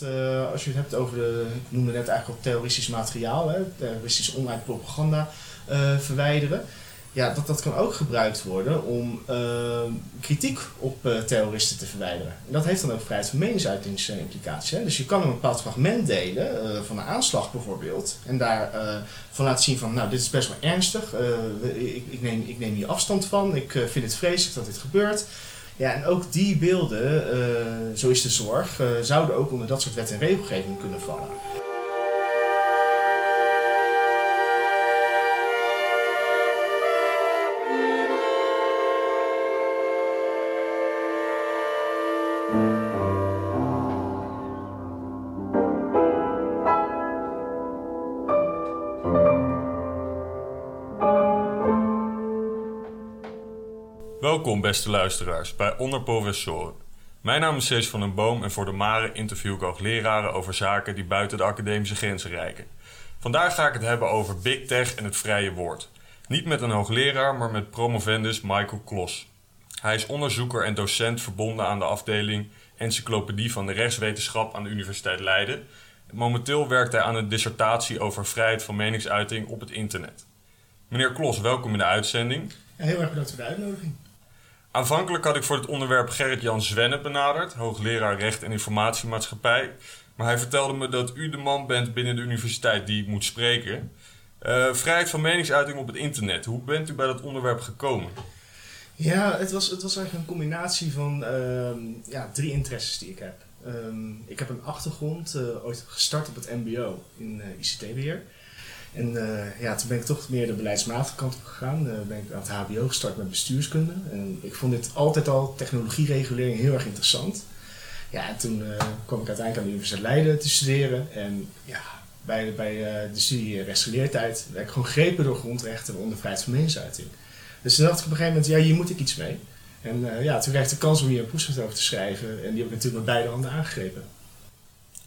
eh, als je het hebt over de, ik noemde net eigenlijk al terroristisch materiaal, hè, terroristisch online propaganda eh, verwijderen. Ja, dat, dat kan ook gebruikt worden om eh, kritiek op terroristen te verwijderen. En dat heeft dan ook vrijheid van meningsuitingsimplicaties. Hè? Dus je kan een bepaald fragment delen, van een aanslag bijvoorbeeld, en daar eh, van laten zien van, nou, dit is best wel ernstig, ik, ik, neem, ik neem hier afstand van, ik vind het vreselijk dat dit gebeurt. Ja, en ook die beelden, eh, zo is de zorg, eh, zouden ook onder dat soort wet en regelgeving kunnen vallen. Beste luisteraars bij Onder Professoren. Mijn naam is Cees van den Boom en voor de Mare interview ik ook leraren over zaken die buiten de academische grenzen reiken. Vandaag ga ik het hebben over Big Tech en het vrije woord. Niet met een hoogleraar, maar met promovendus Michael Klos. Hij is onderzoeker en docent verbonden aan de afdeling Encyclopedie van de Rechtswetenschap aan de Universiteit Leiden. Momenteel werkt hij aan een dissertatie over vrijheid van meningsuiting op het internet. Meneer Klos, welkom in de uitzending. Heel erg bedankt voor de uitnodiging. Aanvankelijk had ik voor het onderwerp Gerrit-Jan Zwenne benaderd, hoogleraar recht en informatiemaatschappij. Maar hij vertelde me dat u de man bent binnen de universiteit die moet spreken. Eh, vrijheid van meningsuiting op het internet. Hoe bent u bij dat onderwerp gekomen? Ja, het was, het was eigenlijk een combinatie van ehm, ja, drie interesses die ik heb. Ehm, ik heb een achtergrond, eh, ooit gestart op het MBO in eh, ICT-beheer. En eh, ja, toen ben ik toch meer de beleidsmatige kant op gegaan. Eh, ben ik aan het HBO gestart met bestuurskunde. En ik vond dit altijd al, technologieregulering, heel erg interessant. Ja, en toen eh, kwam ik uiteindelijk aan de Universiteit Leiden te studeren. En ja, bij, bij eh, de studie rechtsgeleerdheid werd ik gewoon grepen door grondrechten, onder vrijheid van meningsuiting. Dus toen dacht ik op een gegeven moment, ja, hier moet ik iets mee. En ja, toen kreeg ik de kans om hier een proefschrift over te schrijven. En die heb ik natuurlijk met beide handen aangegrepen.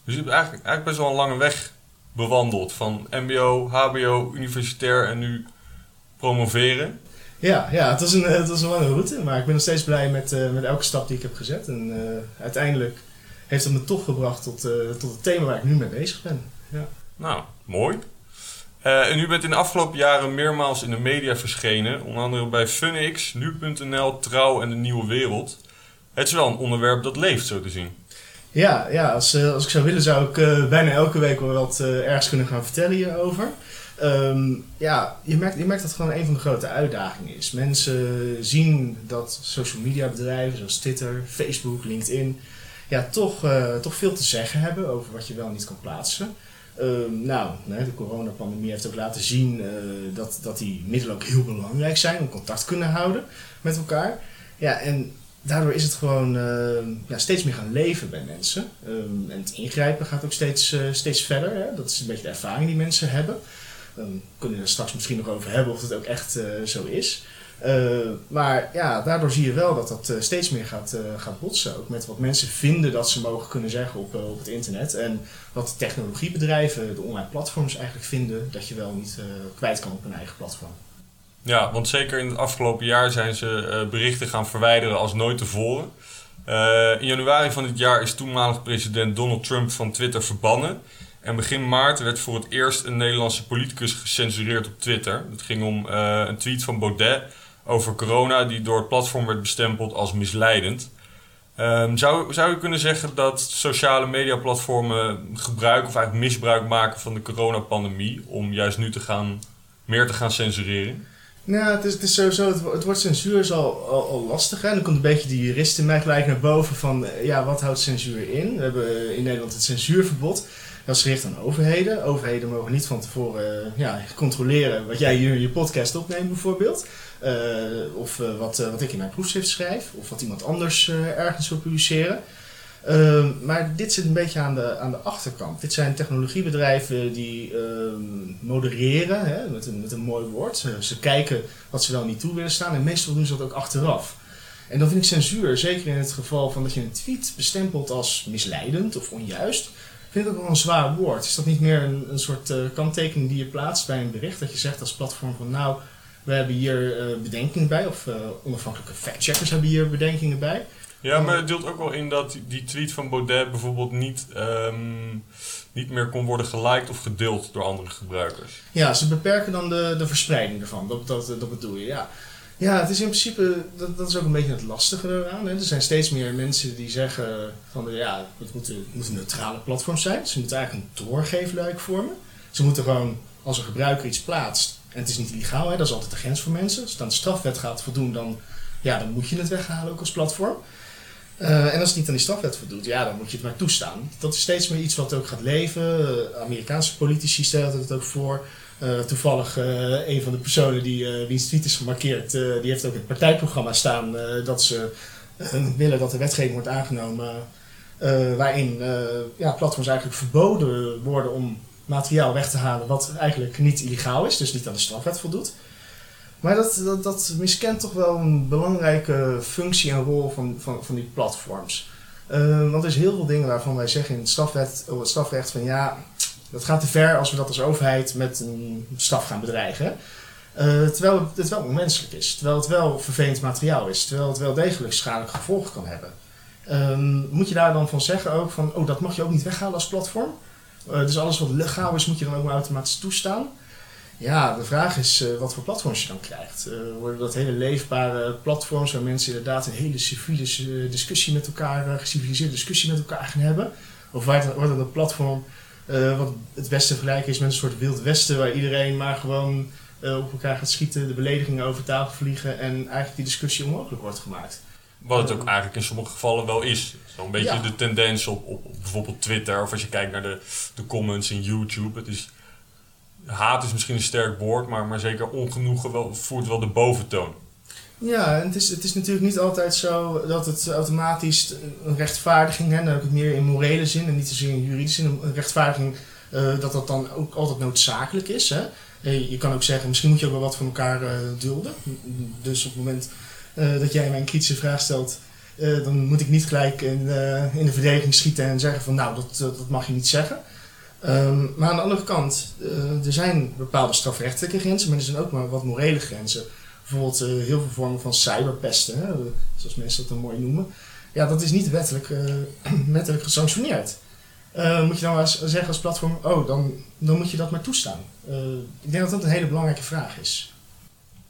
Dus u hebt eigenlijk, eigenlijk best wel een lange weg bewandeld. Van MBO, HBO, universitair en nu promoveren. Ja, ja het, was een, het was een lange route, maar ik ben nog steeds blij met, eh, met elke stap die ik heb gezet. En eh, uiteindelijk heeft het me toch gebracht tot, eh, tot het thema waar ik nu mee bezig ben. Ja. Nou, mooi. En u bent in de afgelopen jaren meermaals in de media verschenen. Onder andere bij Funix, Nu.nl, Trouw en De Nieuwe Wereld. Het is wel een onderwerp dat leeft, zo te zien. Ja, ja als, eh, als ik zou willen zou ik eh, bijna elke week wel wat eh, ergens kunnen gaan vertellen hierover. Ehm, ja, je merkt, je merkt dat het gewoon een van de grote uitdagingen is. Mensen zien dat social media bedrijven zoals Twitter, Facebook, LinkedIn... Ja, toch, toch veel te zeggen hebben over wat je wel niet kan plaatsen. Ehm, nou, de coronapandemie heeft ook laten zien dat, dat die middelen ook heel belangrijk zijn om contact kunnen houden met elkaar. Ja, en daardoor is het gewoon eh, ja, steeds meer gaan leven bij mensen. Ehm, en het ingrijpen gaat ook steeds, eh, steeds verder. Hè? Dat is een beetje de ervaring die mensen hebben. Ehm, we kunnen er straks misschien nog over hebben of het ook echt eh, zo is. Maar ja, daardoor zie je wel dat dat eh, steeds meer gaat, gaat botsen. Ook met wat mensen vinden dat ze mogen kunnen zeggen op, op het internet. En wat technologiebedrijven, de online platforms eigenlijk vinden dat je wel niet kwijt kan op hun eigen platform. Ja, want zeker in het afgelopen jaar zijn ze eh, berichten gaan verwijderen als nooit tevoren. Eh, in januari van dit jaar is toenmalig president Donald Trump van Twitter verbannen. En begin maart werd voor het eerst een Nederlandse politicus gecensureerd op Twitter. Het ging om eh, een tweet van Baudet over corona die door het platform werd bestempeld als misleidend. Ehm, zou, zou je kunnen zeggen dat sociale mediaplatformen gebruik of eigenlijk misbruik maken van de coronapandemie om juist nu te gaan, meer te gaan censureren? Nou, het is, sowieso, het, het woord censuur is al, al, lastig. Hè? Dan komt een beetje die jurist in mij gelijk naar boven van, eh, ja, wat houdt censuur in? We hebben eh, in Nederland het censuurverbod. Dat is gericht aan overheden. Overheden mogen niet van tevoren eh, ja, controleren wat jij hier in je podcast opneemt bijvoorbeeld. Of wat, wat ik in mijn proefschrift schrijf. Of wat iemand anders ergens wil publiceren. Ehm, maar dit zit een beetje aan de, aan de achterkant. Dit zijn technologiebedrijven die ehm, modereren, hè, met, een, mooi woord. Ze, kijken wat ze wel niet toe willen staan en meestal doen ze dat ook achteraf. En dan vind ik censuur, zeker in het geval van dat je een tweet bestempelt als misleidend of onjuist, vind ik ook wel een zwaar woord. Is dat niet meer een, een soort eh, kanttekening die je plaatst bij een bericht? Dat je zegt als platform van nou, we hebben hier eh, bedenkingen bij, of eh, onafhankelijke factcheckers hebben hier bedenkingen bij. Ja, maar het deelt ook wel in dat die tweet van Baudet bijvoorbeeld niet, ehm, niet meer kon worden geliked of gedeeld door andere gebruikers. Ja, ze beperken dan de, de verspreiding ervan. Dat, dat, dat bedoel je, ja. Ja, het is in principe, dat, dat is ook een beetje het lastige eraan. Hè. Er zijn steeds meer mensen die zeggen van ja, het het moeten neutrale platforms zijn. Ze moeten eigenlijk een doorgeefluik vormen. Ze moeten gewoon, als een gebruiker iets plaatst, en het is niet illegaal, dat is altijd de grens voor mensen. Als het aan de strafwet gaat voldoen, dan, ja, dan moet je het weghalen ook als platform. Uh, en als het niet aan die strafwet voldoet, ja, dan moet je het maar toestaan. Dat is steeds meer iets wat ook gaat leven. Uh, Amerikaanse politici stellen het ook voor. Uh, toevallig een van de personen die wiens tweet is gemarkeerd, die heeft ook in het partijprogramma staan dat ze willen dat de wetgeving wordt aangenomen waarin ja, platforms eigenlijk verboden worden om materiaal weg te halen wat eigenlijk niet illegaal is, dus niet aan de strafwet voldoet. Maar dat, dat, miskent toch wel een belangrijke functie en rol van, van, van die platforms. Uh, want er is heel veel dingen waarvan wij zeggen in het, strafwet, het strafrecht van ja, dat gaat te ver als we dat als overheid met een straf gaan bedreigen. Uh, terwijl het wel onmenselijk is, terwijl het wel vervelend materiaal is, terwijl het wel degelijk schadelijke gevolgen kan hebben. Uh, moet je daar dan van zeggen ook van, oh dat mag je ook niet weghalen als platform? Uh, dus alles wat legaal is moet je dan ook maar automatisch toestaan? Ja, de vraag is uh, wat voor platforms je dan krijgt. Uh, worden dat hele leefbare platforms waar mensen inderdaad een hele civiele discussie met elkaar, geciviliseerde discussie met elkaar gaan hebben? Of wordt het een platform uh, wat het beste vergelijken is met een soort wild westen waar iedereen maar gewoon op elkaar gaat schieten, de beledigingen over tafel vliegen en eigenlijk die discussie onmogelijk wordt gemaakt? Wat het ook eigenlijk in sommige gevallen wel is. Zo'n beetje ja. de tendens op, op, op, bijvoorbeeld Twitter of als je kijkt naar de, de comments in YouTube. Het is haat is misschien een sterk woord, maar, maar zeker ongenoegen voert wel de boventoon. Ja, en het is, het is natuurlijk niet altijd zo dat het automatisch een rechtvaardiging, hè, dan heb ik het meer in morele zin en niet zozeer in juridische zin, een rechtvaardiging, uh, dat dat dan ook altijd noodzakelijk is. Hè. Je kan ook zeggen, misschien moet je ook wel wat van elkaar uh, dulden. Dus op het moment dat jij mij een kritische vraag stelt, dan moet ik niet gelijk in, in de verdediging schieten en zeggen van nou, dat, dat mag je niet zeggen. Um, maar aan de andere kant, uh, er zijn bepaalde strafrechtelijke grenzen, maar er zijn ook maar wat morele grenzen. Bijvoorbeeld uh, heel veel vormen van cyberpesten, hè, zoals mensen dat dan mooi noemen. Ja, dat is niet wettelijk, uh, wettelijk gesanctioneerd. moet je dan maar zeggen als platform, oh, dan, dan moet je dat maar toestaan. ik denk dat dat een hele belangrijke vraag is.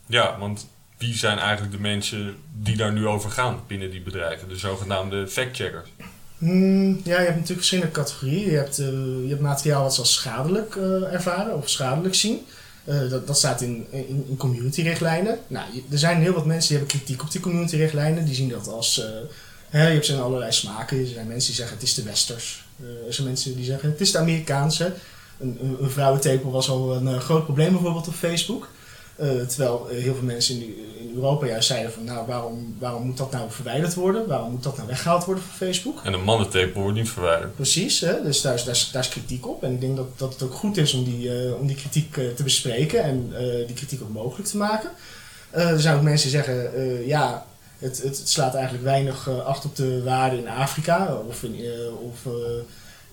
Ja, want wie zijn eigenlijk de mensen die daar nu over gaan binnen die bedrijven? De zogenaamde factcheckers. Mm, ja, je hebt natuurlijk verschillende categorieën. Je hebt, uh, je hebt materiaal wat ze als schadelijk uh, ervaren of schadelijk zien. Uh, dat, dat staat in, in, in community-richtlijnen. Nou, er zijn heel wat mensen die hebben kritiek op die community-richtlijnen. Die zien dat als... Hè, je hebt ze in allerlei smaken. Er zijn mensen die zeggen het is de westers. er zijn mensen die zeggen het is de Amerikaanse. Een, een, een vrouwentepel was al een groot probleem bijvoorbeeld op Facebook. Uh, terwijl heel veel mensen in, in, Europa juist zeiden van nou waarom, waarom moet dat nou verwijderd worden? Waarom moet dat nou weggehaald worden van Facebook? En een mannentepel wordt niet verwijderd. Precies, hè? dus daar is, daar, is, daar is kritiek op. En ik denk dat, dat het ook goed is om die, uh, om die kritiek uh, te bespreken en die kritiek ook mogelijk te maken. er zijn ook mensen die zeggen ja, het, het, slaat eigenlijk weinig acht op de waarde in Afrika of in, of,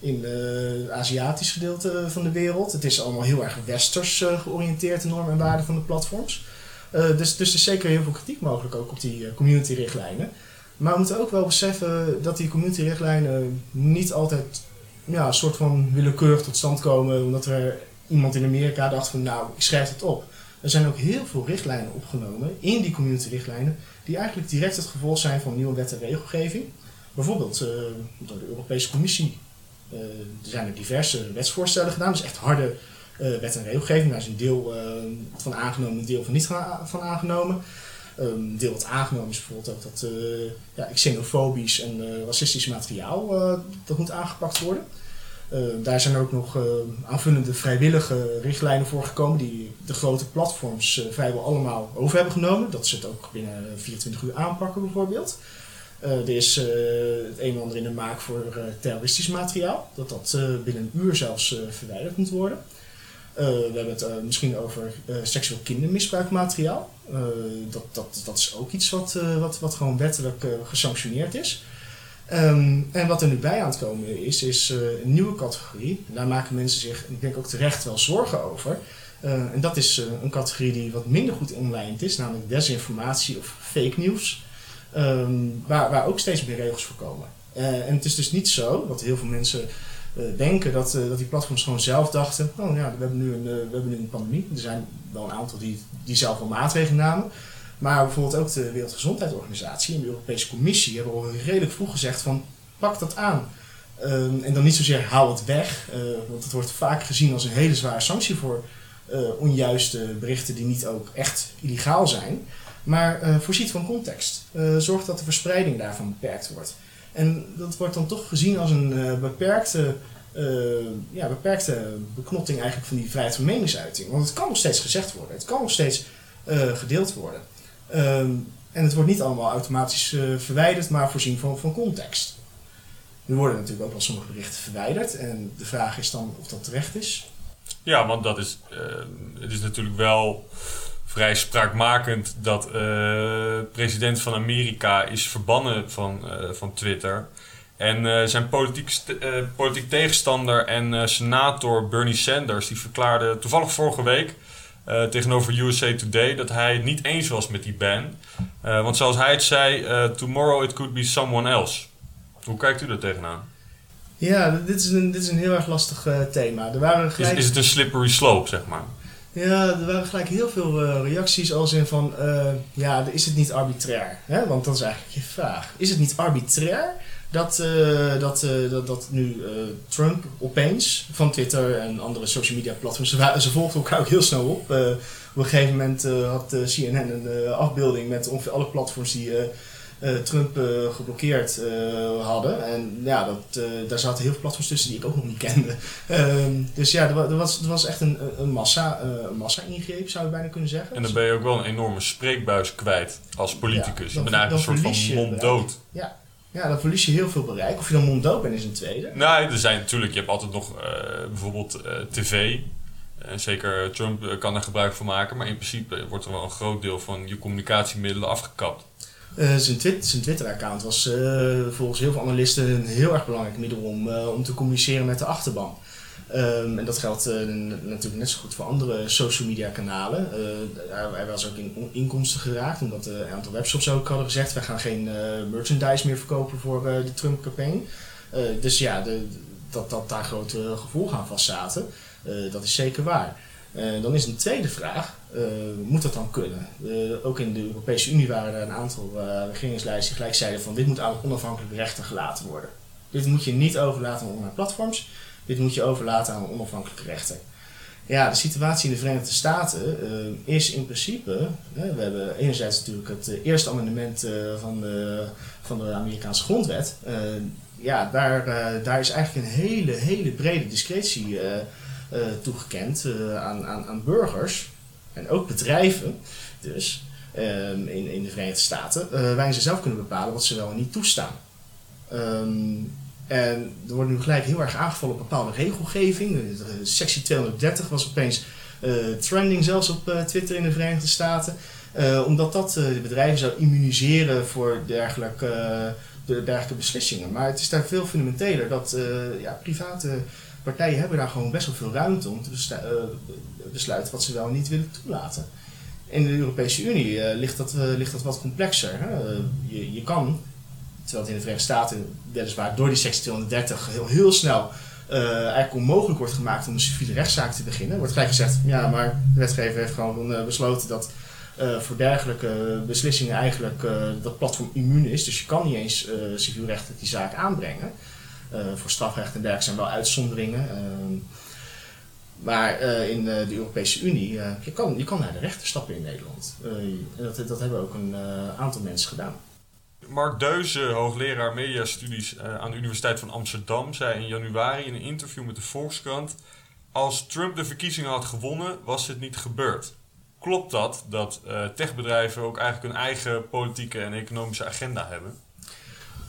in het Aziatisch gedeelte van de wereld. Het is allemaal heel erg westers uh, georiënteerd, de normen en waarden van de platforms. Dus, dus er is zeker heel veel kritiek mogelijk ook op die community-richtlijnen. Maar we moeten ook wel beseffen dat die community-richtlijnen niet altijd ja, een soort van willekeurig tot stand komen. Omdat er iemand in Amerika dacht van nou, ik schrijf het op. Er zijn ook heel veel richtlijnen opgenomen in die community-richtlijnen die eigenlijk direct het gevolg zijn van nieuwe wet en regelgeving. Bijvoorbeeld door de Europese Commissie eh, er zijn er diverse wetsvoorstellen gedaan, dus echt harde uh, wet en regelgeving. Daar is een deel uh, van aangenomen, een deel van niet van aangenomen. Een ehm, deel wat aangenomen is bijvoorbeeld ook dat ja, xenofobisch en racistisch materiaal dat moet aangepakt worden. daar zijn ook nog aanvullende vrijwillige richtlijnen voor gekomen die de grote platforms vrijwel allemaal over hebben genomen. Dat ze het ook binnen 24 uur aanpakken bijvoorbeeld. Uh, er is uh, het een en ander in de maak voor uh, terroristisch materiaal, dat dat binnen een uur zelfs verwijderd moet worden. we hebben het misschien over seksueel kindermisbruikmateriaal. dat, dat, dat is ook iets wat, wat, wat gewoon wettelijk gesanctioneerd is. Um, en wat er nu bij aan het komen is, is een nieuwe categorie. daar maken mensen zich, ik denk ook terecht, wel zorgen over. en dat is een categorie die wat minder goed omlijnd is, namelijk desinformatie of fake news. Ehm, waar, waar ook steeds meer regels voor komen. en het is dus niet zo, wat heel veel mensen denken, dat, dat die platforms gewoon zelf dachten, oh ja, we hebben nu een, we hebben nu een pandemie. Er zijn wel een aantal die, die zelf wel maatregelen namen. Maar bijvoorbeeld ook de Wereldgezondheidsorganisatie en de Europese Commissie hebben al redelijk vroeg gezegd van pak dat aan. Ehm, en dan niet zozeer haal het weg, want het wordt vaak gezien als een hele zware sanctie voor onjuiste berichten die niet ook echt illegaal zijn. Maar uh, voorziet van context. zorg dat de verspreiding daarvan beperkt wordt. En dat wordt dan toch gezien als een beperkte, ja, beperkte beknotting eigenlijk van die vrijheid van meningsuiting. Want het kan nog steeds gezegd worden, het kan nog steeds gedeeld worden. Ehm, en het wordt niet allemaal automatisch verwijderd, maar voorzien van, van context. Er worden natuurlijk ook wel sommige berichten verwijderd. En de vraag is dan of dat terecht is. Ja, want dat is, uh, het is natuurlijk wel vrij spraakmakend dat uh, president van Amerika is verbannen van, uh, van Twitter. En zijn politiek, politiek tegenstander en senator Bernie Sanders die verklaarde toevallig vorige week tegenover USA Today dat hij het niet eens was met die ban. want zoals hij het zei, tomorrow it could be someone else. Hoe kijkt u er tegenaan? Ja, dit is een, dit is een heel erg lastig thema. Er waren gelijk... is, is het een slippery slope, zeg maar? Ja, er waren gelijk heel veel uh, reacties als in van, uh, ja, is het niet arbitrair? Hè? Want dat is eigenlijk je vraag. Is het niet arbitrair dat, uh, dat, dat, dat nu Trump opeens van Twitter en andere social media platforms, ze, ze volgden elkaar ook heel snel op. op een gegeven moment had CNN een afbeelding met ongeveer alle platforms die Trump uh, geblokkeerd uh, hadden. En ja, dat, daar zaten heel veel platforms tussen die ik ook nog niet kende. Ehm, dus ja, er, er, was, er was echt een, een massa, massa-ingreep, zou je bijna kunnen zeggen. En dan ben je ook wel een enorme spreekbuis kwijt als politicus. Ja, je bent eigenlijk een soort van monddood. Ja. ja, dan verlies je heel veel bereik. Of je dan monddood bent is een tweede. Nee, er zijn natuurlijk, je hebt altijd nog bijvoorbeeld tv. En zeker Trump kan er gebruik van maken, maar in principe wordt er wel een groot deel van je communicatiemiddelen afgekapt. Uh, zijn, zijn Twitter-account was uh, volgens heel veel analisten een heel erg belangrijk middel om, uh, om te communiceren met de achterban. Um, en dat geldt natuurlijk net zo goed voor andere social media kanalen. hij was ook in inkomsten geraakt, omdat een aantal webshops ook hadden gezegd: wij gaan geen merchandise meer verkopen voor de Trump-campagne. dus ja, de, dat, dat daar grote gevolgen aan vast zaten, dat is zeker waar. Dan is een tweede vraag, uh, moet dat dan kunnen? Uh, ook in de Europese Unie waren er een aantal regeringsleiders die gelijk zeiden van dit moet aan onafhankelijke rechter gelaten worden. Dit moet je niet overlaten aan online platforms, dit moet je overlaten aan onafhankelijke rechter. Ja, de situatie in de Verenigde Staten is in principe, we hebben enerzijds natuurlijk het eerste amendement van, de, van de Amerikaanse grondwet. ja, daar, daar is eigenlijk een hele, hele brede discretie uh, toegekend uh, aan, aan, aan burgers en ook bedrijven dus um, in, in de Verenigde Staten, uh, waarin ze zelf kunnen bepalen wat ze wel en niet toestaan. Um, en er wordt nu gelijk heel erg aangevallen op bepaalde regelgeving. Sectie 230 was opeens trending zelfs op Twitter in de Verenigde Staten. omdat dat de bedrijven zou immuniseren voor dergelijke, dergelijke beslissingen. Maar het is daar veel fundamenteler dat ja, private partijen hebben daar gewoon best wel veel ruimte om te eh, besluiten wat ze wel en niet willen toelaten. In de Europese Unie uh, ligt, dat, uh, ligt dat wat complexer. Hè? je, je kan, terwijl het in de Verenigde Staten weliswaar door die sectie 230 heel, heel snel eigenlijk onmogelijk wordt gemaakt om een civiele rechtszaak te beginnen, wordt gelijk gezegd, ja, maar de wetgever heeft gewoon besloten dat voor dergelijke beslissingen eigenlijk dat platform immuun is. Dus je kan niet eens civielrechtelijk die zaak aanbrengen. Eh, voor strafrecht en dergelijke zijn wel uitzonderingen. Ehm, maar uh, in uh, de Europese Unie, je, kan, je kan naar de rechter stappen in Nederland. dat, dat hebben ook een aantal mensen gedaan. Mark Deuze, hoogleraar mediastudies aan de Universiteit van Amsterdam, zei in januari in een interview met de Volkskrant: Als Trump de verkiezingen had gewonnen, was het niet gebeurd. Klopt dat, dat techbedrijven ook eigenlijk hun eigen politieke en economische agenda hebben?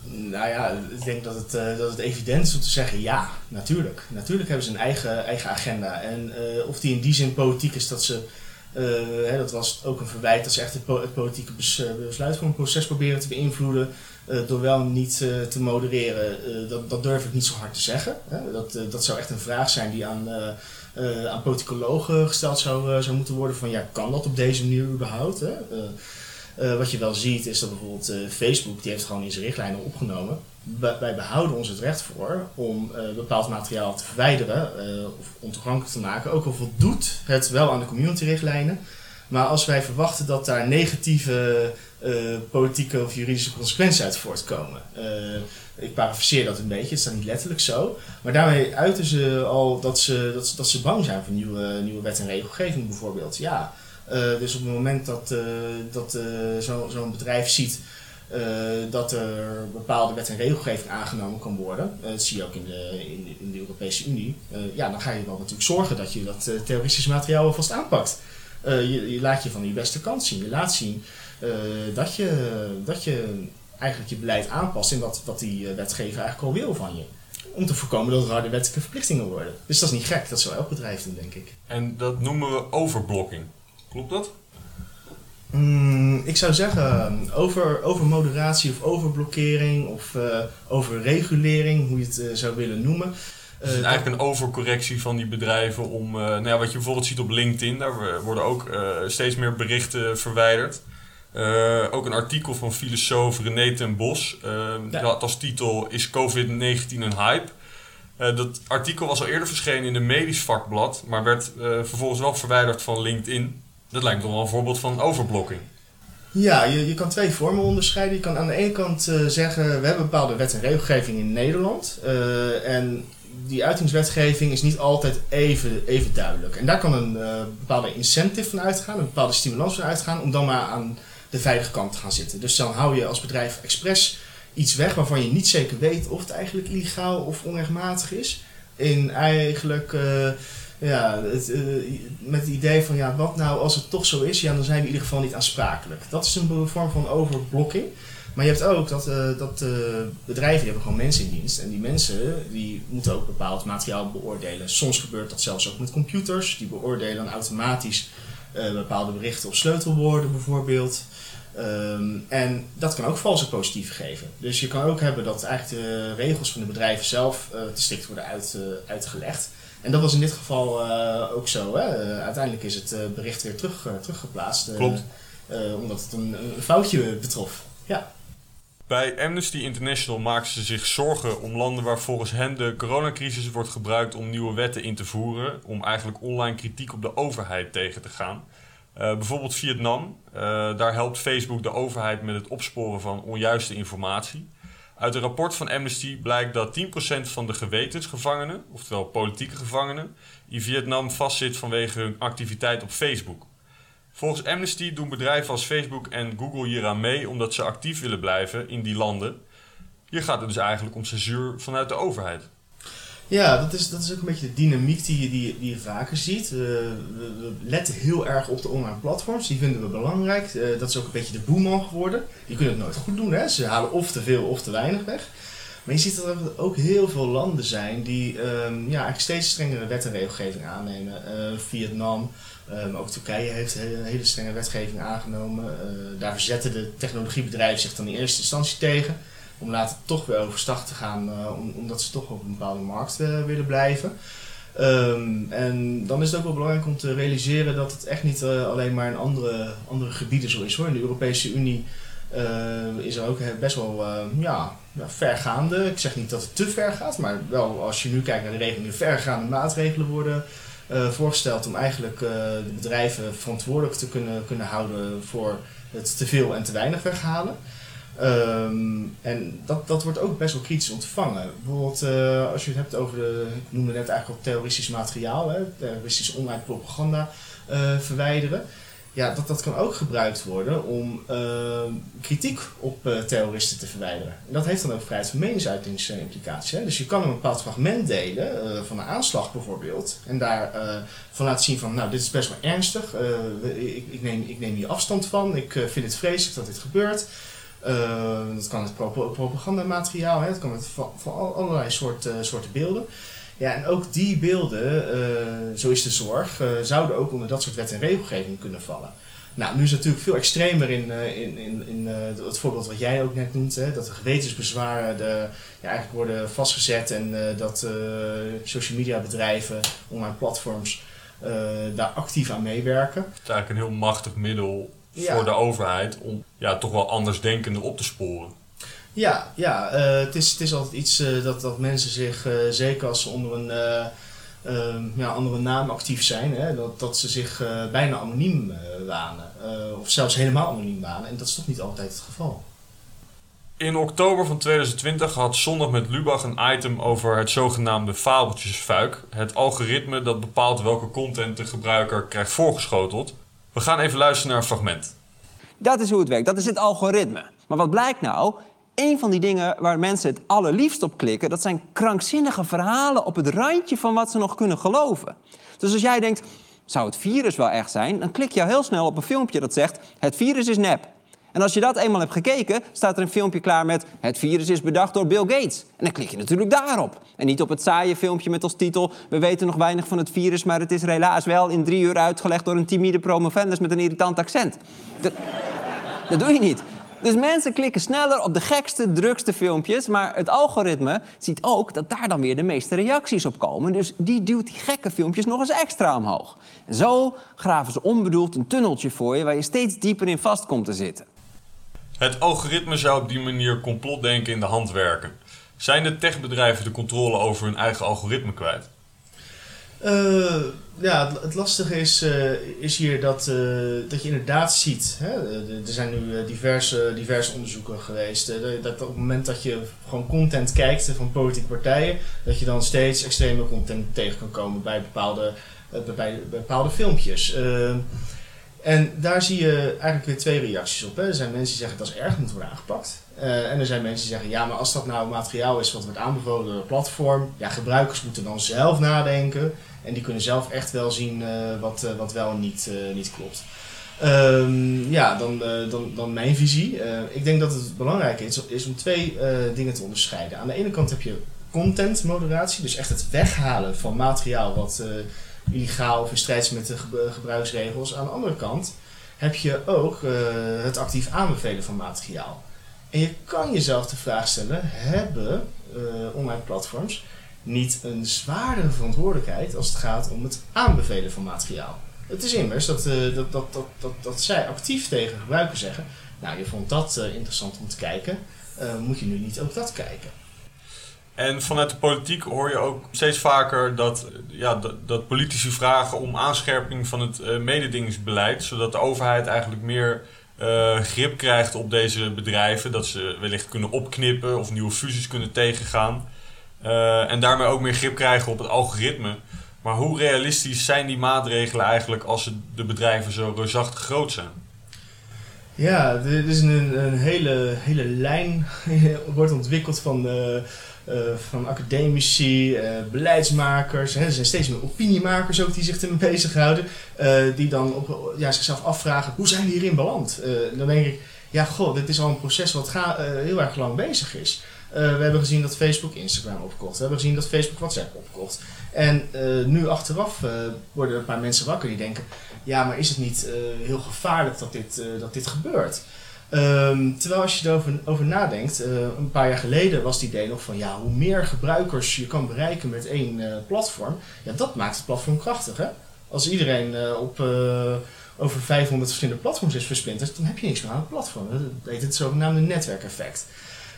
Nou ja, ik denk dat het, uh, dat het evident is om te zeggen ja, natuurlijk. Natuurlijk hebben ze een eigen, eigen agenda. En uh, of die in die zin politiek is dat ze, uh, hè, dat was ook een verwijt, dat ze echt het, po het politieke bes besluitvormingsproces proberen te beïnvloeden door wel niet te modereren. dat, dat durf ik niet zo hard te zeggen. Hè. Dat, dat zou echt een vraag zijn die aan, aan politicologen gesteld zou, zou moeten worden van ja, kan dat op deze manier überhaupt? Hè? Wat je wel ziet is dat bijvoorbeeld Facebook, die heeft gewoon in zijn richtlijnen opgenomen. Wij behouden ons het recht voor om bepaald materiaal te verwijderen of ontoegankelijk te maken. Ook al voldoet het wel aan de community-richtlijnen. Maar als wij verwachten dat daar negatieve politieke of juridische consequenties uit voortkomen. Ik parafraseer dat een beetje, het is dan niet letterlijk zo. Maar daarmee uiten ze al dat ze, dat, dat ze bang zijn voor nieuwe, nieuwe wet en regelgeving bijvoorbeeld. Ja, dus op het moment dat, uh, dat uh, zo'n bedrijf ziet dat er bepaalde wet en regelgeving aangenomen kan worden, dat zie je ook in de, in, de Europese Unie, ja, dan ga je wel natuurlijk zorgen dat je dat terroristische materiaal alvast aanpakt. Je, je, laat je van je beste kant zien. Je laat zien dat, je, dat je eigenlijk je beleid aanpast in wat, wat die eh, wetgever eigenlijk al wil van je. Om te voorkomen dat er harde wettelijke verplichtingen worden. Dus dat is niet gek, dat zou elk bedrijf doen, denk ik. En dat noemen we overblocking. Klopt dat? Mm, ik zou zeggen over, over moderatie of overblokkering of uh, overregulering, hoe je het uh, zou willen noemen. Uh, het is eigenlijk een overcorrectie van die bedrijven om, nou ja, wat je bijvoorbeeld ziet op LinkedIn, daar worden ook steeds meer berichten verwijderd. Ook een artikel van filosoof René ten Bos. Ja. Dat als titel Is COVID-19 een hype? Uh, dat artikel was al eerder verschenen in een medisch vakblad, maar werd vervolgens wel verwijderd van LinkedIn. Dat lijkt toch wel een voorbeeld van overblokking. Ja, je, je kan twee vormen onderscheiden. Je kan aan de ene kant zeggen, we hebben bepaalde wet en regelgeving in Nederland. en die uitingswetgeving is niet altijd even, even duidelijk. En daar kan een bepaalde incentive van uitgaan, een bepaalde stimulans van uitgaan, om dan maar aan de veilige kant te gaan zitten. Dus dan hou je als bedrijf expres iets weg waarvan je niet zeker weet of het eigenlijk illegaal of onrechtmatig is. In eigenlijk ja, het, uh, met het idee van ja, wat nou als het toch zo is, ja, dan zijn we in ieder geval niet aansprakelijk. Dat is een vorm van overblokking. Maar je hebt ook dat, uh, dat bedrijven die hebben gewoon mensen in dienst. En die mensen die moeten ook bepaald materiaal beoordelen. Soms gebeurt dat zelfs ook met computers. Die beoordelen dan automatisch bepaalde berichten of sleutelwoorden bijvoorbeeld. Ehm, en dat kan ook valse positieve geven. Dus je kan ook hebben dat eigenlijk de regels van de bedrijven zelf te strikt worden uit, uitgelegd. En dat was in dit geval uh, ook zo. Hè? uiteindelijk is het bericht weer terug, teruggeplaatst. Klopt. omdat het een, een, foutje betrof. Ja. Bij Amnesty International maken ze zich zorgen om landen waar volgens hen de coronacrisis wordt gebruikt om nieuwe wetten in te voeren. Om eigenlijk online kritiek op de overheid tegen te gaan. Bijvoorbeeld Vietnam. Daar helpt Facebook de overheid met het opsporen van onjuiste informatie. Uit een rapport van Amnesty blijkt dat 10% van de gewetensgevangenen, oftewel politieke gevangenen, in Vietnam vastzit vanwege hun activiteit op Facebook. Volgens Amnesty doen bedrijven als Facebook en Google hieraan mee omdat ze actief willen blijven in die landen. Hier gaat het dus eigenlijk om censuur vanuit de overheid. Ja, dat is, dat is ook een beetje de dynamiek die je, die, je vaker ziet. Uh, we, letten heel erg op de online platforms, die vinden we belangrijk. Uh, dat is ook een beetje de boeman geworden. Die kunnen het nooit goed doen, hè? ze halen of te veel of te weinig weg. Maar je ziet dat er ook heel veel landen zijn die um, ja, eigenlijk steeds strengere wet en regelgeving aannemen. Uh, Vietnam, um, ook Turkije heeft een hele strenge wetgeving aangenomen. daar verzetten de technologiebedrijven zich dan in eerste instantie tegen om later toch weer overstag te gaan, uh, om, omdat ze toch op een bepaalde markt uh, willen blijven. Um, en dan is het ook wel belangrijk om te realiseren dat het echt niet uh, alleen maar in andere, andere gebieden zo is hoor. In de Europese Unie is er ook best wel ja, ja, vergaande. Ik zeg niet dat het te ver gaat, maar wel als je nu kijkt naar de regelingen, vergaande maatregelen worden voorgesteld om eigenlijk de bedrijven verantwoordelijk te kunnen, kunnen houden voor het te veel en te weinig weghalen. Um, en dat, dat wordt ook best wel kritisch ontvangen. Bijvoorbeeld uh, als je het hebt over de, ik noemde net eigenlijk al terroristisch materiaal, hè, terroristisch online propaganda uh, verwijderen. Ja, dat, dat kan ook gebruikt worden om uh, kritiek op terroristen te verwijderen. En dat heeft dan ook vrijheid van meningsuitingsimplicaties. Dus je kan een bepaald fragment delen, van een aanslag bijvoorbeeld, en daar van laten zien van, nou, dit is best wel ernstig, ik, ik, neem, ik neem hier afstand van, ik vind het vreselijk dat dit gebeurt. Uh, dat kan het propagandamateriaal, hè, dat kan het van, allerlei soorten, soorten beelden. Ja, en ook die beelden, uh, zo is de zorg, uh, zouden ook onder dat soort wet en regelgeving kunnen vallen. Nou, nu is het natuurlijk veel extremer in, in, in, in het voorbeeld wat jij ook net noemt, hè, dat de gewetensbezwaren de, ja, eigenlijk worden vastgezet en dat social media bedrijven, online platforms, daar actief aan meewerken. Het is eigenlijk een heel machtig middel voor de overheid om ja, toch wel andersdenkenden op te sporen. Ja, ja het, is, het is altijd iets dat, dat mensen zich, zeker als ze onder een Ehm, ja, andere naam actief zijn. Hè? Dat, dat ze zich bijna anoniem wanen. Of zelfs helemaal anoniem wanen. En dat is toch niet altijd het geval. In oktober van 2020 had Zondag met Lubach een item over het zogenaamde fabeltjesfuik. Het algoritme dat bepaalt welke content de gebruiker krijgt voorgeschoteld. We gaan even luisteren naar een fragment. Dat is hoe het werkt, dat is het algoritme. Maar wat blijkt nou? een van die dingen waar mensen het allerliefst op klikken, dat zijn krankzinnige verhalen op het randje van wat ze nog kunnen geloven. Dus als jij denkt, zou het virus wel echt zijn? Dan klik je heel snel op een filmpje dat zegt, het virus is nep. En als je dat eenmaal hebt gekeken, staat er een filmpje klaar met... het virus is bedacht door Bill Gates. En dan klik je natuurlijk daarop. En niet op het saaie filmpje met als titel... we weten nog weinig van het virus, maar het is helaas wel in drie uur uitgelegd... door een timide promovendus met een irritant accent. Dat, dat doe je niet. Dus mensen klikken sneller op de gekste, drukste filmpjes. Maar het algoritme ziet ook dat daar dan weer de meeste reacties op komen. Dus die duwt die gekke filmpjes nog eens extra omhoog. Zo graven ze onbedoeld een tunneltje voor je waar je steeds dieper in vast komt te zitten. Het algoritme zou op die manier complotdenken in de hand werken. Zijn de techbedrijven de controle over hun eigen algoritme kwijt? Uh, ja, het, lastige is, uh, is hier dat, uh, dat je inderdaad ziet. Hè? Er zijn nu diverse, diverse onderzoeken geweest. dat op het moment dat je gewoon content kijkt van politieke partijen, dat je dan steeds extreme content tegen kan komen bij bepaalde, bij, bepaalde filmpjes. En daar zie je eigenlijk weer twee reacties op. Hè? Er zijn mensen die zeggen dat is erg, moet worden aangepakt. en er zijn mensen die zeggen, ja, maar als dat nou materiaal is wat wordt aanbevolen door een platform, ja, gebruikers moeten dan zelf nadenken. En die kunnen zelf echt wel zien uh, wat, uh, wat wel en niet, niet klopt. Um, ja, dan, dan, dan mijn visie. ik denk dat het belangrijk is, is om twee dingen te onderscheiden. Aan de ene kant heb je content moderatie, dus echt het weghalen van materiaal wat illegaal of in strijd met de gebruiksregels. Aan de andere kant heb je ook het actief aanbevelen van materiaal. En je kan jezelf de vraag stellen: hebben online platforms niet een zwaardere verantwoordelijkheid als het gaat om het aanbevelen van materiaal. Het is immers dat, uh, dat, dat, dat, dat, dat zij actief tegen gebruikers zeggen: Nou, je vond dat interessant om te kijken, moet je nu niet ook dat kijken? En vanuit de politiek hoor je ook steeds vaker dat, ja, dat, dat politici vragen om aanscherping van het mededingingsbeleid, zodat de overheid eigenlijk meer grip krijgt op deze bedrijven, dat ze wellicht kunnen opknippen of nieuwe fusies kunnen tegengaan. Uh, en daarmee ook meer grip krijgen op het algoritme. Maar hoe realistisch zijn die maatregelen eigenlijk als de bedrijven zo reusachtig groot zijn? Ja, er is een, een hele, hele lijn wordt ontwikkeld van, uh, uh, van academici, beleidsmakers. Hè. Er zijn steeds meer opiniemakers ook die zich ermee bezighouden. die dan ja, zichzelf afvragen, hoe zijn we hierin beland? dan denk ik, ja god, dit is al een proces wat ga, heel erg lang bezig is. We hebben gezien dat Facebook Instagram opkocht. We hebben gezien dat Facebook WhatsApp opkocht. En nu achteraf uh, worden een paar mensen wakker die denken: ja, maar is het niet heel gevaarlijk dat dit, dat dit gebeurt? Um, terwijl als je erover over nadenkt, een paar jaar geleden was het idee nog van ja, hoe meer gebruikers je kan bereiken met één platform, ja, dat maakt het platform krachtig. Hè? Als iedereen op over 500 verschillende platforms is versplinterd, dan heb je niks meer aan het platform. Dat heet het zogenaamde netwerkeffect.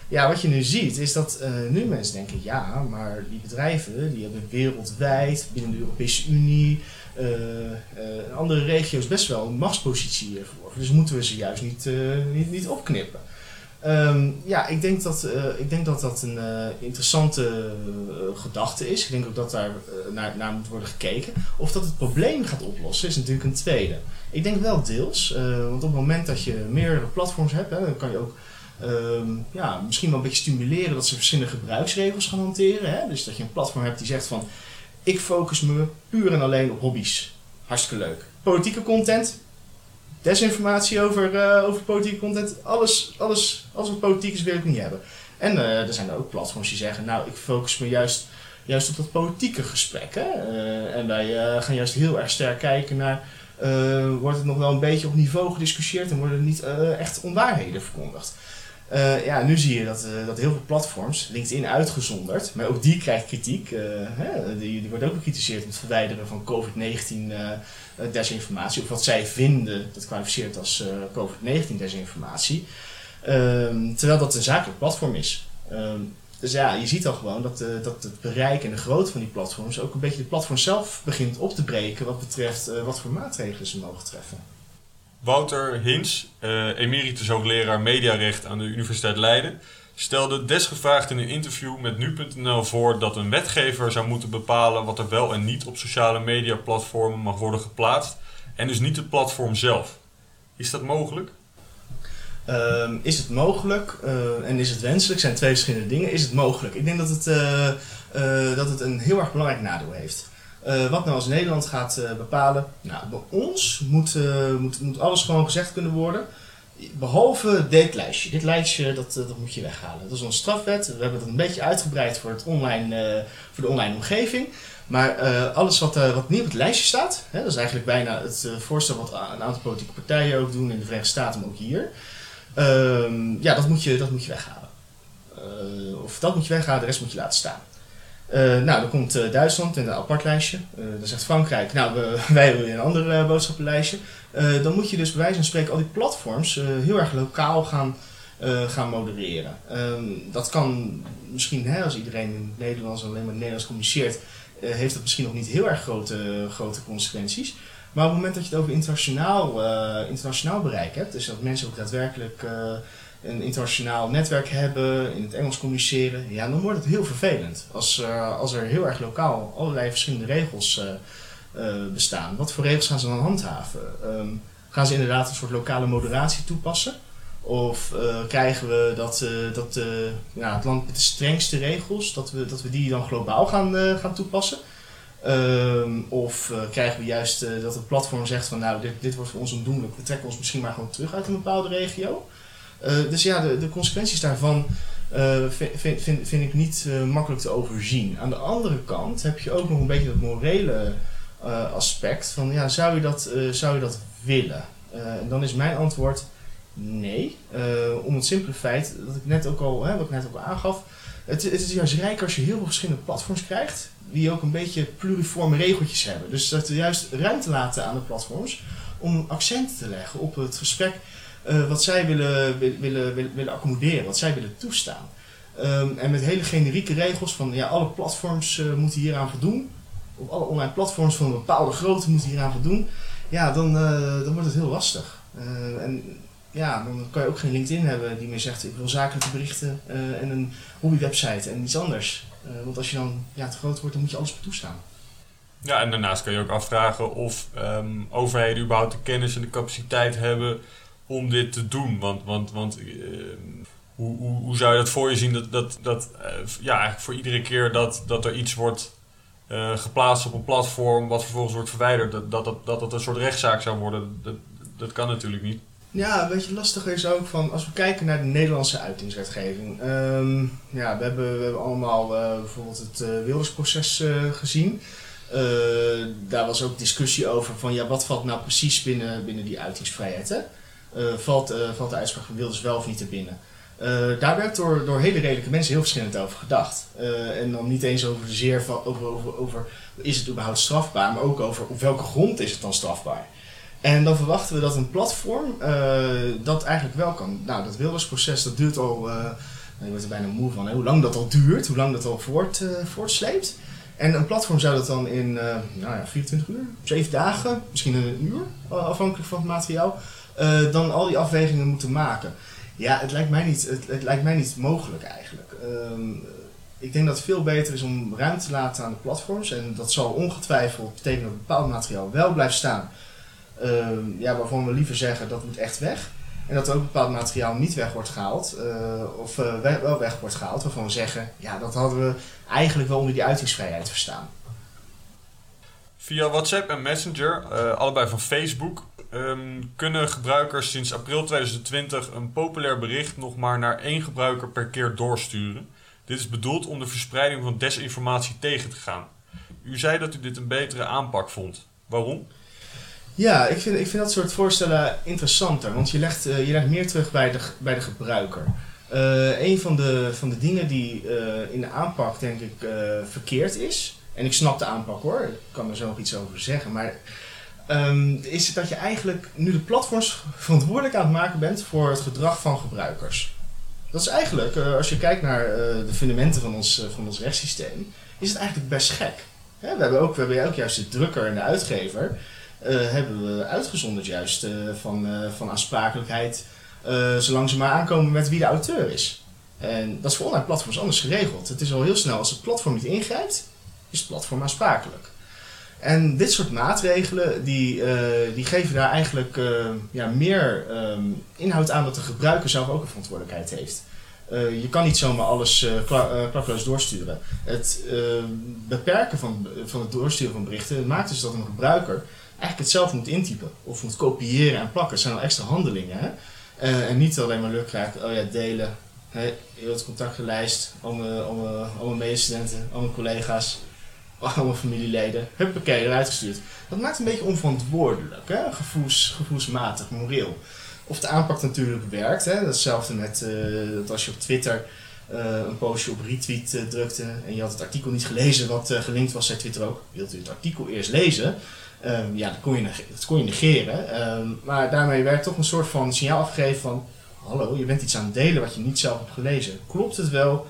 Ja, wat je nu ziet is dat nu mensen denken, ja, maar die bedrijven die hebben wereldwijd, binnen de Europese Unie, andere regio's best wel een machtspositie hiervoor. Dus moeten we ze juist niet, niet, niet opknippen. Um, ja, ik denk dat, ik denk dat dat een interessante gedachte is. Ik denk ook dat daar naar, naar moet worden gekeken. Of dat het probleem gaat oplossen, is natuurlijk een tweede. Ik denk wel deels, want op het moment dat je meerdere platforms hebt, hè, dan kan je ook um, ja, misschien wel een beetje stimuleren dat ze verschillende gebruiksregels gaan hanteren. Hè? Dus dat je een platform hebt die zegt van ik focus me puur en alleen op hobby's. Hartstikke leuk. Politieke content, desinformatie over, uh, over politieke content, alles, alles, wat politiek is wil ik niet hebben. En uh, er zijn ook platforms die zeggen, nou ik focus me juist, juist op dat politieke gesprek. Hè? Uh, en wij gaan juist heel erg sterk kijken naar, wordt het nog wel een beetje op niveau gediscussieerd en worden er niet echt onwaarheden verkondigd. Uh, ja, nu zie je dat, uh, dat heel veel platforms, LinkedIn uitgezonderd, maar ook die krijgt kritiek. Uh, hè, die, die, wordt ook bekritiseerd met het verwijderen van COVID-19 desinformatie, of wat zij vinden dat kwalificeert als COVID-19 desinformatie. Ehm, terwijl dat een zakelijk platform is. Ehm, dus ja, je ziet al gewoon dat, dat het bereik en de grootte van die platforms ook een beetje de platform zelf begint op te breken wat betreft wat voor maatregelen ze mogen treffen. Wouter Hins, uh, emeritus hoogleraar mediarecht aan de Universiteit Leiden, stelde desgevraagd in een interview met nu.nl voor dat een wetgever zou moeten bepalen wat er wel en niet op sociale mediaplatformen mag worden geplaatst en dus niet het platform zelf. Is dat mogelijk? Uh, is het mogelijk uh, en is het wenselijk? zijn twee verschillende dingen. Is het mogelijk? Ik denk dat het, uh, dat het een heel erg belangrijk nadeel heeft. Uh, wat nou als Nederland gaat uh, bepalen? Nou, bij ons moet, uh, moet, moet alles gewoon gezegd kunnen worden. Behalve dit lijstje. Dit lijstje, dat, dat moet je weghalen. Dat is onze strafwet. We hebben het een beetje uitgebreid voor, het online, voor de online omgeving. Maar alles wat, wat niet op het lijstje staat, hè, dat is eigenlijk bijna het voorstel wat een aantal politieke partijen ook doen in de Verenigde Staten, maar ook hier. Ehm, ja, dat moet je, dat moet je weghalen. of dat moet je weghalen, de rest moet je laten staan. Uh, nou, dan komt uh, Duitsland in een apart lijstje. Uh, dan zegt Frankrijk, nou, we, wij willen een ander boodschappenlijstje. dan moet je dus bij wijze van spreken al die platforms heel erg lokaal gaan, gaan modereren. Ehm, dat kan misschien, hè, als iedereen in het Nederlands alleen maar Nederlands communiceert, heeft dat misschien nog niet heel erg grote, grote consequenties. Maar op het moment dat je het over internationaal, internationaal bereik hebt, dus dat mensen ook daadwerkelijk een internationaal netwerk hebben, in het Engels communiceren, ja, dan wordt het heel vervelend. Als, uh, als er heel erg lokaal allerlei verschillende regels uh, uh, bestaan. Wat voor regels gaan ze dan handhaven? Um, gaan ze inderdaad een soort lokale moderatie toepassen? Of krijgen we dat, dat ja, het land met de strengste regels, dat we, dat we die dan globaal gaan, gaan toepassen? Um, of krijgen we juist dat het platform zegt van nou, dit, dit wordt voor ons ondoenlijk, we trekken ons misschien maar gewoon terug uit een bepaalde regio? Uh, dus ja, de, de consequenties daarvan uh, vind, vind, vind ik niet uh, makkelijk te overzien. Aan de andere kant heb je ook nog een beetje dat morele aspect van ja, zou je dat, zou je dat willen? en dan is mijn antwoord nee. om het simpele feit dat ik net ook al, hè, wat ik net ook al aangaf, het, is juist rijk als je heel veel verschillende platforms krijgt die ook een beetje pluriforme regeltjes hebben. Dus dat we juist ruimte laten aan de platforms om accent te leggen op het gesprek uh, wat zij willen, willen, willen, accommoderen, wat zij willen toestaan. Um, en met hele generieke regels van ja, alle platforms uh, moeten hieraan voldoen. Of alle online platforms van een bepaalde grootte moeten hieraan voldoen. Ja, dan, uh, dan wordt het heel lastig. en ja, dan kan je ook geen LinkedIn hebben die meer zegt ik wil zakelijke berichten en een hobbywebsite en iets anders. want als je dan ja, te groot wordt, dan moet je alles toestaan. Ja, en daarnaast kan je ook afvragen of um, overheden überhaupt de kennis en de capaciteit hebben om dit te doen? Want, want, want uh, hoe, hoe, zou je dat voor je zien dat, dat, dat uh, ja, eigenlijk voor iedere keer dat, dat er iets wordt uh, geplaatst op een platform wat vervolgens wordt verwijderd, dat dat, dat, dat, een soort rechtszaak zou worden? Dat, dat kan natuurlijk niet. Ja, een beetje lastig is ook van als we kijken naar de Nederlandse uitingswetgeving. Um, ja, we hebben, we hebben allemaal bijvoorbeeld het Wildersproces gezien. daar was ook discussie over van ja, wat valt nou precies binnen, binnen die uitingsvrijheid. Hè? Valt, uh, valt de uitspraak van Wilders wel of niet te binnen. Uh, daar werd door, door hele redelijke mensen heel verschillend over gedacht. en dan niet eens over zeer over, over, is het überhaupt strafbaar, maar ook over op welke grond is het dan strafbaar. En dan verwachten we dat een platform dat eigenlijk wel kan. Nou, dat Wildersproces dat duurt al, je wordt er bijna moe van, hoe lang dat al duurt, hoe lang dat al voort, voortsleept. En een platform zou dat dan in nou ja, 24 uur, 7 dagen, misschien een uur, afhankelijk van het materiaal, uh, dan al die afwegingen moeten maken. Ja, het lijkt mij niet, het, lijkt mij niet mogelijk eigenlijk. Uh, ik denk dat het veel beter is om ruimte te laten aan de platforms. En dat zal ongetwijfeld betekenen dat bepaald materiaal wel blijft staan. Uh, ja, waarvan we liever zeggen dat moet echt weg. En dat er ook bepaald materiaal niet weg wordt gehaald. Uh, of uh, wel weg wordt gehaald. Waarvan we zeggen, ja, dat hadden we eigenlijk wel onder die uitingsvrijheid verstaan. Via WhatsApp en Messenger, allebei van Facebook, um, kunnen gebruikers sinds april 2020 een populair bericht nog maar naar één gebruiker per keer doorsturen. Dit is bedoeld om de verspreiding van desinformatie tegen te gaan. U zei dat u dit een betere aanpak vond. Waarom? Ja, ik vind, ik vind dat soort voorstellen interessanter, want je legt, uh, je legt meer terug bij de, bij de gebruiker. Uh, een van de, van de dingen die in de aanpak denk ik verkeerd is, en ik snap de aanpak hoor, ik kan er zo nog iets over zeggen, maar um, is dat je eigenlijk nu de platforms verantwoordelijk aan het maken bent voor het gedrag van gebruikers. Dat is eigenlijk, als je kijkt naar de fundamenten van ons, van ons rechtssysteem, is het eigenlijk best gek. we, hebben ook, we hebben ook juist de drukker en de uitgever hebben we uitgezonderd juist van, van aansprakelijkheid, zolang ze maar aankomen met wie de auteur is. En dat is voor online platforms anders geregeld. Het is al heel snel, als het platform niet ingrijpt, is het platform aansprakelijk. En dit soort maatregelen, die, die geven daar eigenlijk ja, meer um, inhoud aan dat de gebruiker zelf ook een verantwoordelijkheid heeft. Uh, je kan niet zomaar alles klakloos doorsturen. Het beperken van, van het doorsturen van berichten maakt dus dat een gebruiker eigenlijk het zelf moet intypen. Of moet kopiëren en plakken. Dat zijn al extra handelingen. Hè? En niet alleen maar krijgen, oh ja, delen. Heel het contactenlijst, mijn, al mijn medestudenten, al mijn collega's, al mijn familieleden. Huppakee, eruit gestuurd. Dat maakt een beetje onverantwoordelijk, hè? Gevoels, gevoelsmatig, moreel. Of de aanpak natuurlijk werkt. Hè? Dat is hetzelfde met uh, dat als je op Twitter uh, een postje op retweet uh, drukte en je had het artikel niet gelezen wat gelinkt was, zei Twitter ook. Wilt u het artikel eerst lezen? Um, ja, dat kon je, dat kon je negeren. Um, maar daarmee werd toch een soort van signaal afgegeven van... Hallo, je bent iets aan het delen wat je niet zelf hebt gelezen. Klopt het wel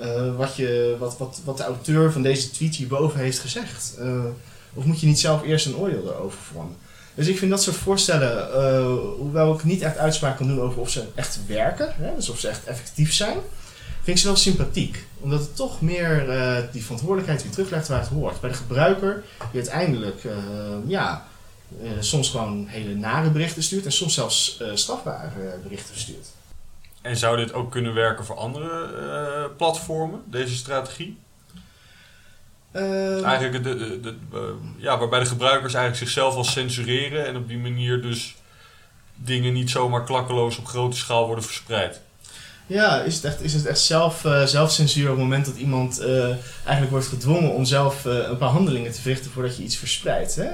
uh, wat, je, wat, wat, wat de auteur van deze tweet hierboven heeft gezegd? Uh, of moet je niet zelf eerst een oordeel erover vormen? Dus ik vind dat soort voorstellen, uh, hoewel ik niet echt uitspraak kan doen over of ze echt werken, hè, dus of ze echt effectief zijn, vind ik ze wel sympathiek. Omdat het toch meer die verantwoordelijkheid weer teruglegt waar het hoort. Bij de gebruiker die uiteindelijk ja, soms gewoon hele nare berichten stuurt en soms zelfs strafbare berichten verstuurt. En zou dit ook kunnen werken voor andere platformen, deze strategie? eigenlijk de, de, de, ja, waarbij de gebruikers eigenlijk zichzelf al censureren en op die manier dus dingen niet zomaar klakkeloos op grote schaal worden verspreid. Ja, is het echt, is het echt zelf, uh, zelfcensuur op het moment dat iemand uh, eigenlijk wordt gedwongen om zelf uh, een paar handelingen te verrichten voordat je iets verspreidt? Hè?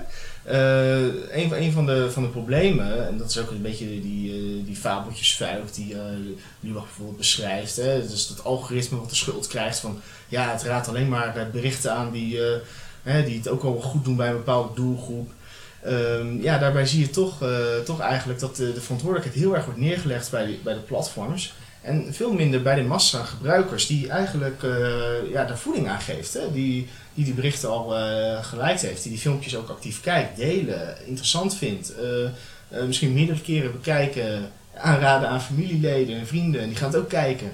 Een, een van, de, van de problemen, en dat is ook een beetje die, die fabeltjesvuik die Lubach bijvoorbeeld beschrijft, hè? dus dat algoritme wat de schuld krijgt van ja, het raadt alleen maar berichten aan die, hè, die het ook al goed doen bij een bepaalde doelgroep. Um, ja, daarbij zie je toch, toch eigenlijk dat de, de verantwoordelijkheid heel erg wordt neergelegd bij, bij de platforms. En veel minder bij de massa gebruikers die eigenlijk uh, ja, daar voeding aan geeft. Hè? Die, die die berichten al uh, geliked heeft. Die die filmpjes ook actief kijkt, delen, interessant vindt. Uh, misschien meerdere keren bekijken, aanraden aan familieleden en vrienden. En die gaan het ook kijken.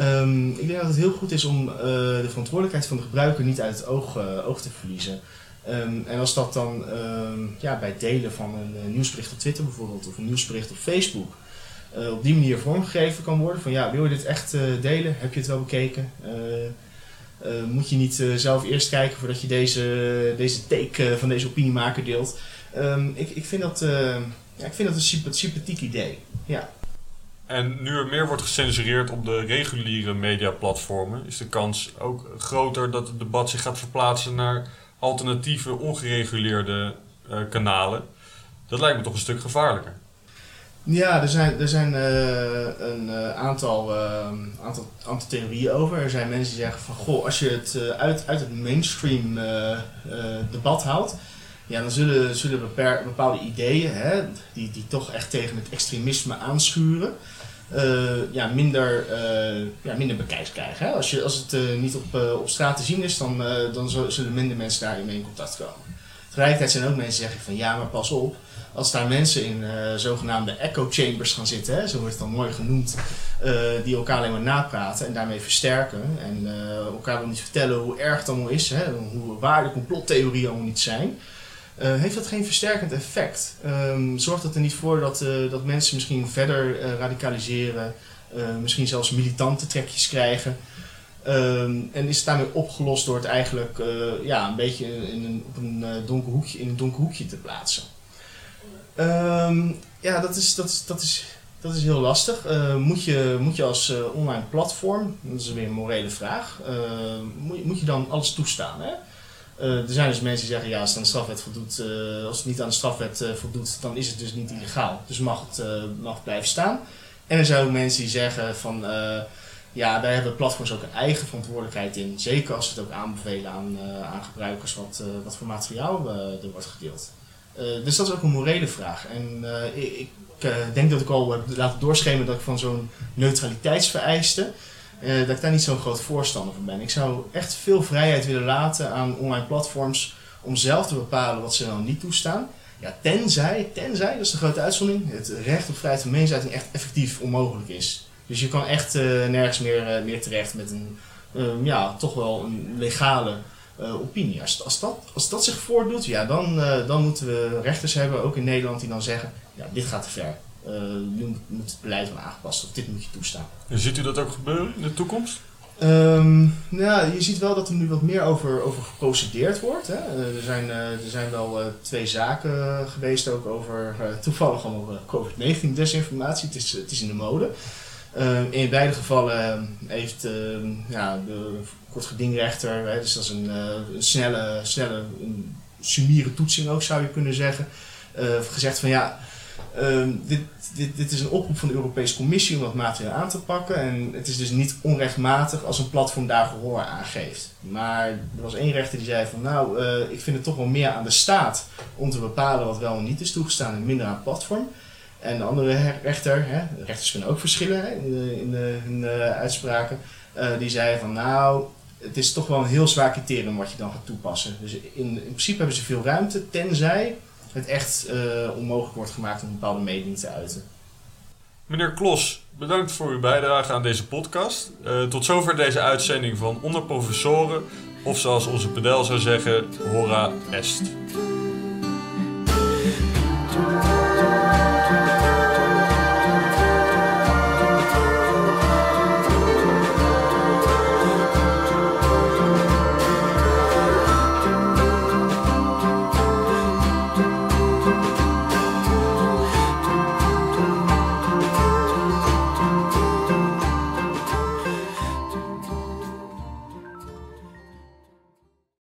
Um, ik denk dat het heel goed is om de verantwoordelijkheid van de gebruiker niet uit het oog, oog te verliezen. Um, en als dat dan ja, bij delen van een nieuwsbericht op Twitter bijvoorbeeld, of een nieuwsbericht op Facebook uh, op die manier vormgegeven kan worden. Van ja, wil je dit echt uh, delen? Heb je het wel bekeken? Uh, moet je niet zelf eerst kijken voordat je deze, deze take van deze opiniemaker deelt? Um, ik, ik, vind dat, ja, ik vind dat een sympathiek idee. Ja. En nu er meer wordt gecensureerd op de reguliere mediaplatformen, is de kans ook groter dat het debat zich gaat verplaatsen naar alternatieve, ongereguleerde kanalen. Dat lijkt me toch een stuk gevaarlijker. Ja, er zijn, er zijn uh, een uh, aantal, uh, aantal, aantal theorieën over. Er zijn mensen die zeggen van, goh, als je het uit, uit het mainstream debat haalt, ja, dan zullen, zullen bepaalde ideeën, hè, die, die toch echt tegen het extremisme aanschuren, ja, minder, ja, minder bekijks krijgen. Hè. Als, je, als het niet op, op straat te zien is, dan, dan zullen minder mensen mee in contact komen. Tegelijkertijd zijn ook mensen die zeggen van, ja, maar pas op als daar mensen in uh, zogenaamde echo chambers gaan zitten, hè, zo wordt het dan mooi genoemd, uh, die elkaar alleen maar napraten en daarmee versterken en uh, elkaar wel niet vertellen hoe erg het allemaal is, hè, hoe waar de complottheorieën allemaal niet zijn, heeft dat geen versterkend effect. Um, zorgt dat er niet voor dat, dat mensen misschien verder radicaliseren, misschien zelfs militante trekjes krijgen. Um, en is het daarmee opgelost door het eigenlijk ja, een beetje in een, op een, donker hoekje, in een donker hoekje te plaatsen. Um, ja, dat is, dat is, dat is, dat is heel lastig. Uh, moet, je, moet je als online platform, dat is weer een morele vraag, moet, moet je dan alles toestaan? Hè? er zijn dus mensen die zeggen, ja, als het aan de strafwet voldoet, als het niet aan de strafwet voldoet, dan is het dus niet illegaal. Dus mag het, mag het blijven staan. En er zijn ook mensen die zeggen van, eh, ja, daar hebben platforms ook een eigen verantwoordelijkheid in. Zeker als ze het ook aanbevelen aan, uh, aan gebruikers wat, uh, wat voor materiaal er wordt gedeeld. dus dat is ook een morele vraag. En ik, ik denk dat ik al heb laten doorschemeren dat ik van zo'n neutraliteitsvereiste, dat ik daar niet zo'n groot voorstander van ben. Ik zou echt veel vrijheid willen laten aan online platforms om zelf te bepalen wat ze dan niet toestaan. Ja, tenzij, tenzij, dat is de grote uitzondering, het recht op vrijheid van meningsuiting echt effectief onmogelijk is. Dus je kan echt uh, nergens meer, uh, meer terecht met een, uh, ja, toch wel een legale opinie. Als, als, dat, als dat zich voordoet, ja, dan, dan moeten we rechters hebben, ook in Nederland, die dan zeggen, ja, dit gaat te ver. nu moet het beleid worden aangepast, of dit moet je toestaan. En ziet u dat ook gebeuren in de toekomst? Um, nou, je ziet wel dat er nu wat meer over, over geprocedeerd wordt. Hè. Er, zijn, er zijn wel uh, twee zaken geweest ook over, uh, toevallig over COVID-19 desinformatie. Het is, het is in de mode. Uh, in beide gevallen heeft ja, de kortgedingrechter, hè, dus dat is een, een snelle, snelle een toetsing ook zou je kunnen zeggen, gezegd van ja, dit, dit, dit is een oproep van de Europese Commissie om dat materiaal aan te pakken. En het is dus niet onrechtmatig als een platform daar gehoor aan geeft. Maar er was één rechter die zei van nou, uh, ik vind het toch wel meer aan de staat om te bepalen wat wel en niet is toegestaan en minder aan platform. En de andere rechter, hè, rechters kunnen ook verschillen hè, in, de, in, de, uitspraken, uh, die zei van nou, het is toch wel een heel zwaar criterium wat je dan gaat toepassen. Dus in, in principe hebben ze veel ruimte, tenzij het echt uh, onmogelijk wordt gemaakt om een bepaalde mening te uiten. Meneer Klos, bedankt voor uw bijdrage aan deze podcast. Uh, tot zover deze uitzending van Onder Professoren, of zoals onze pedel zou zeggen, Hora Est.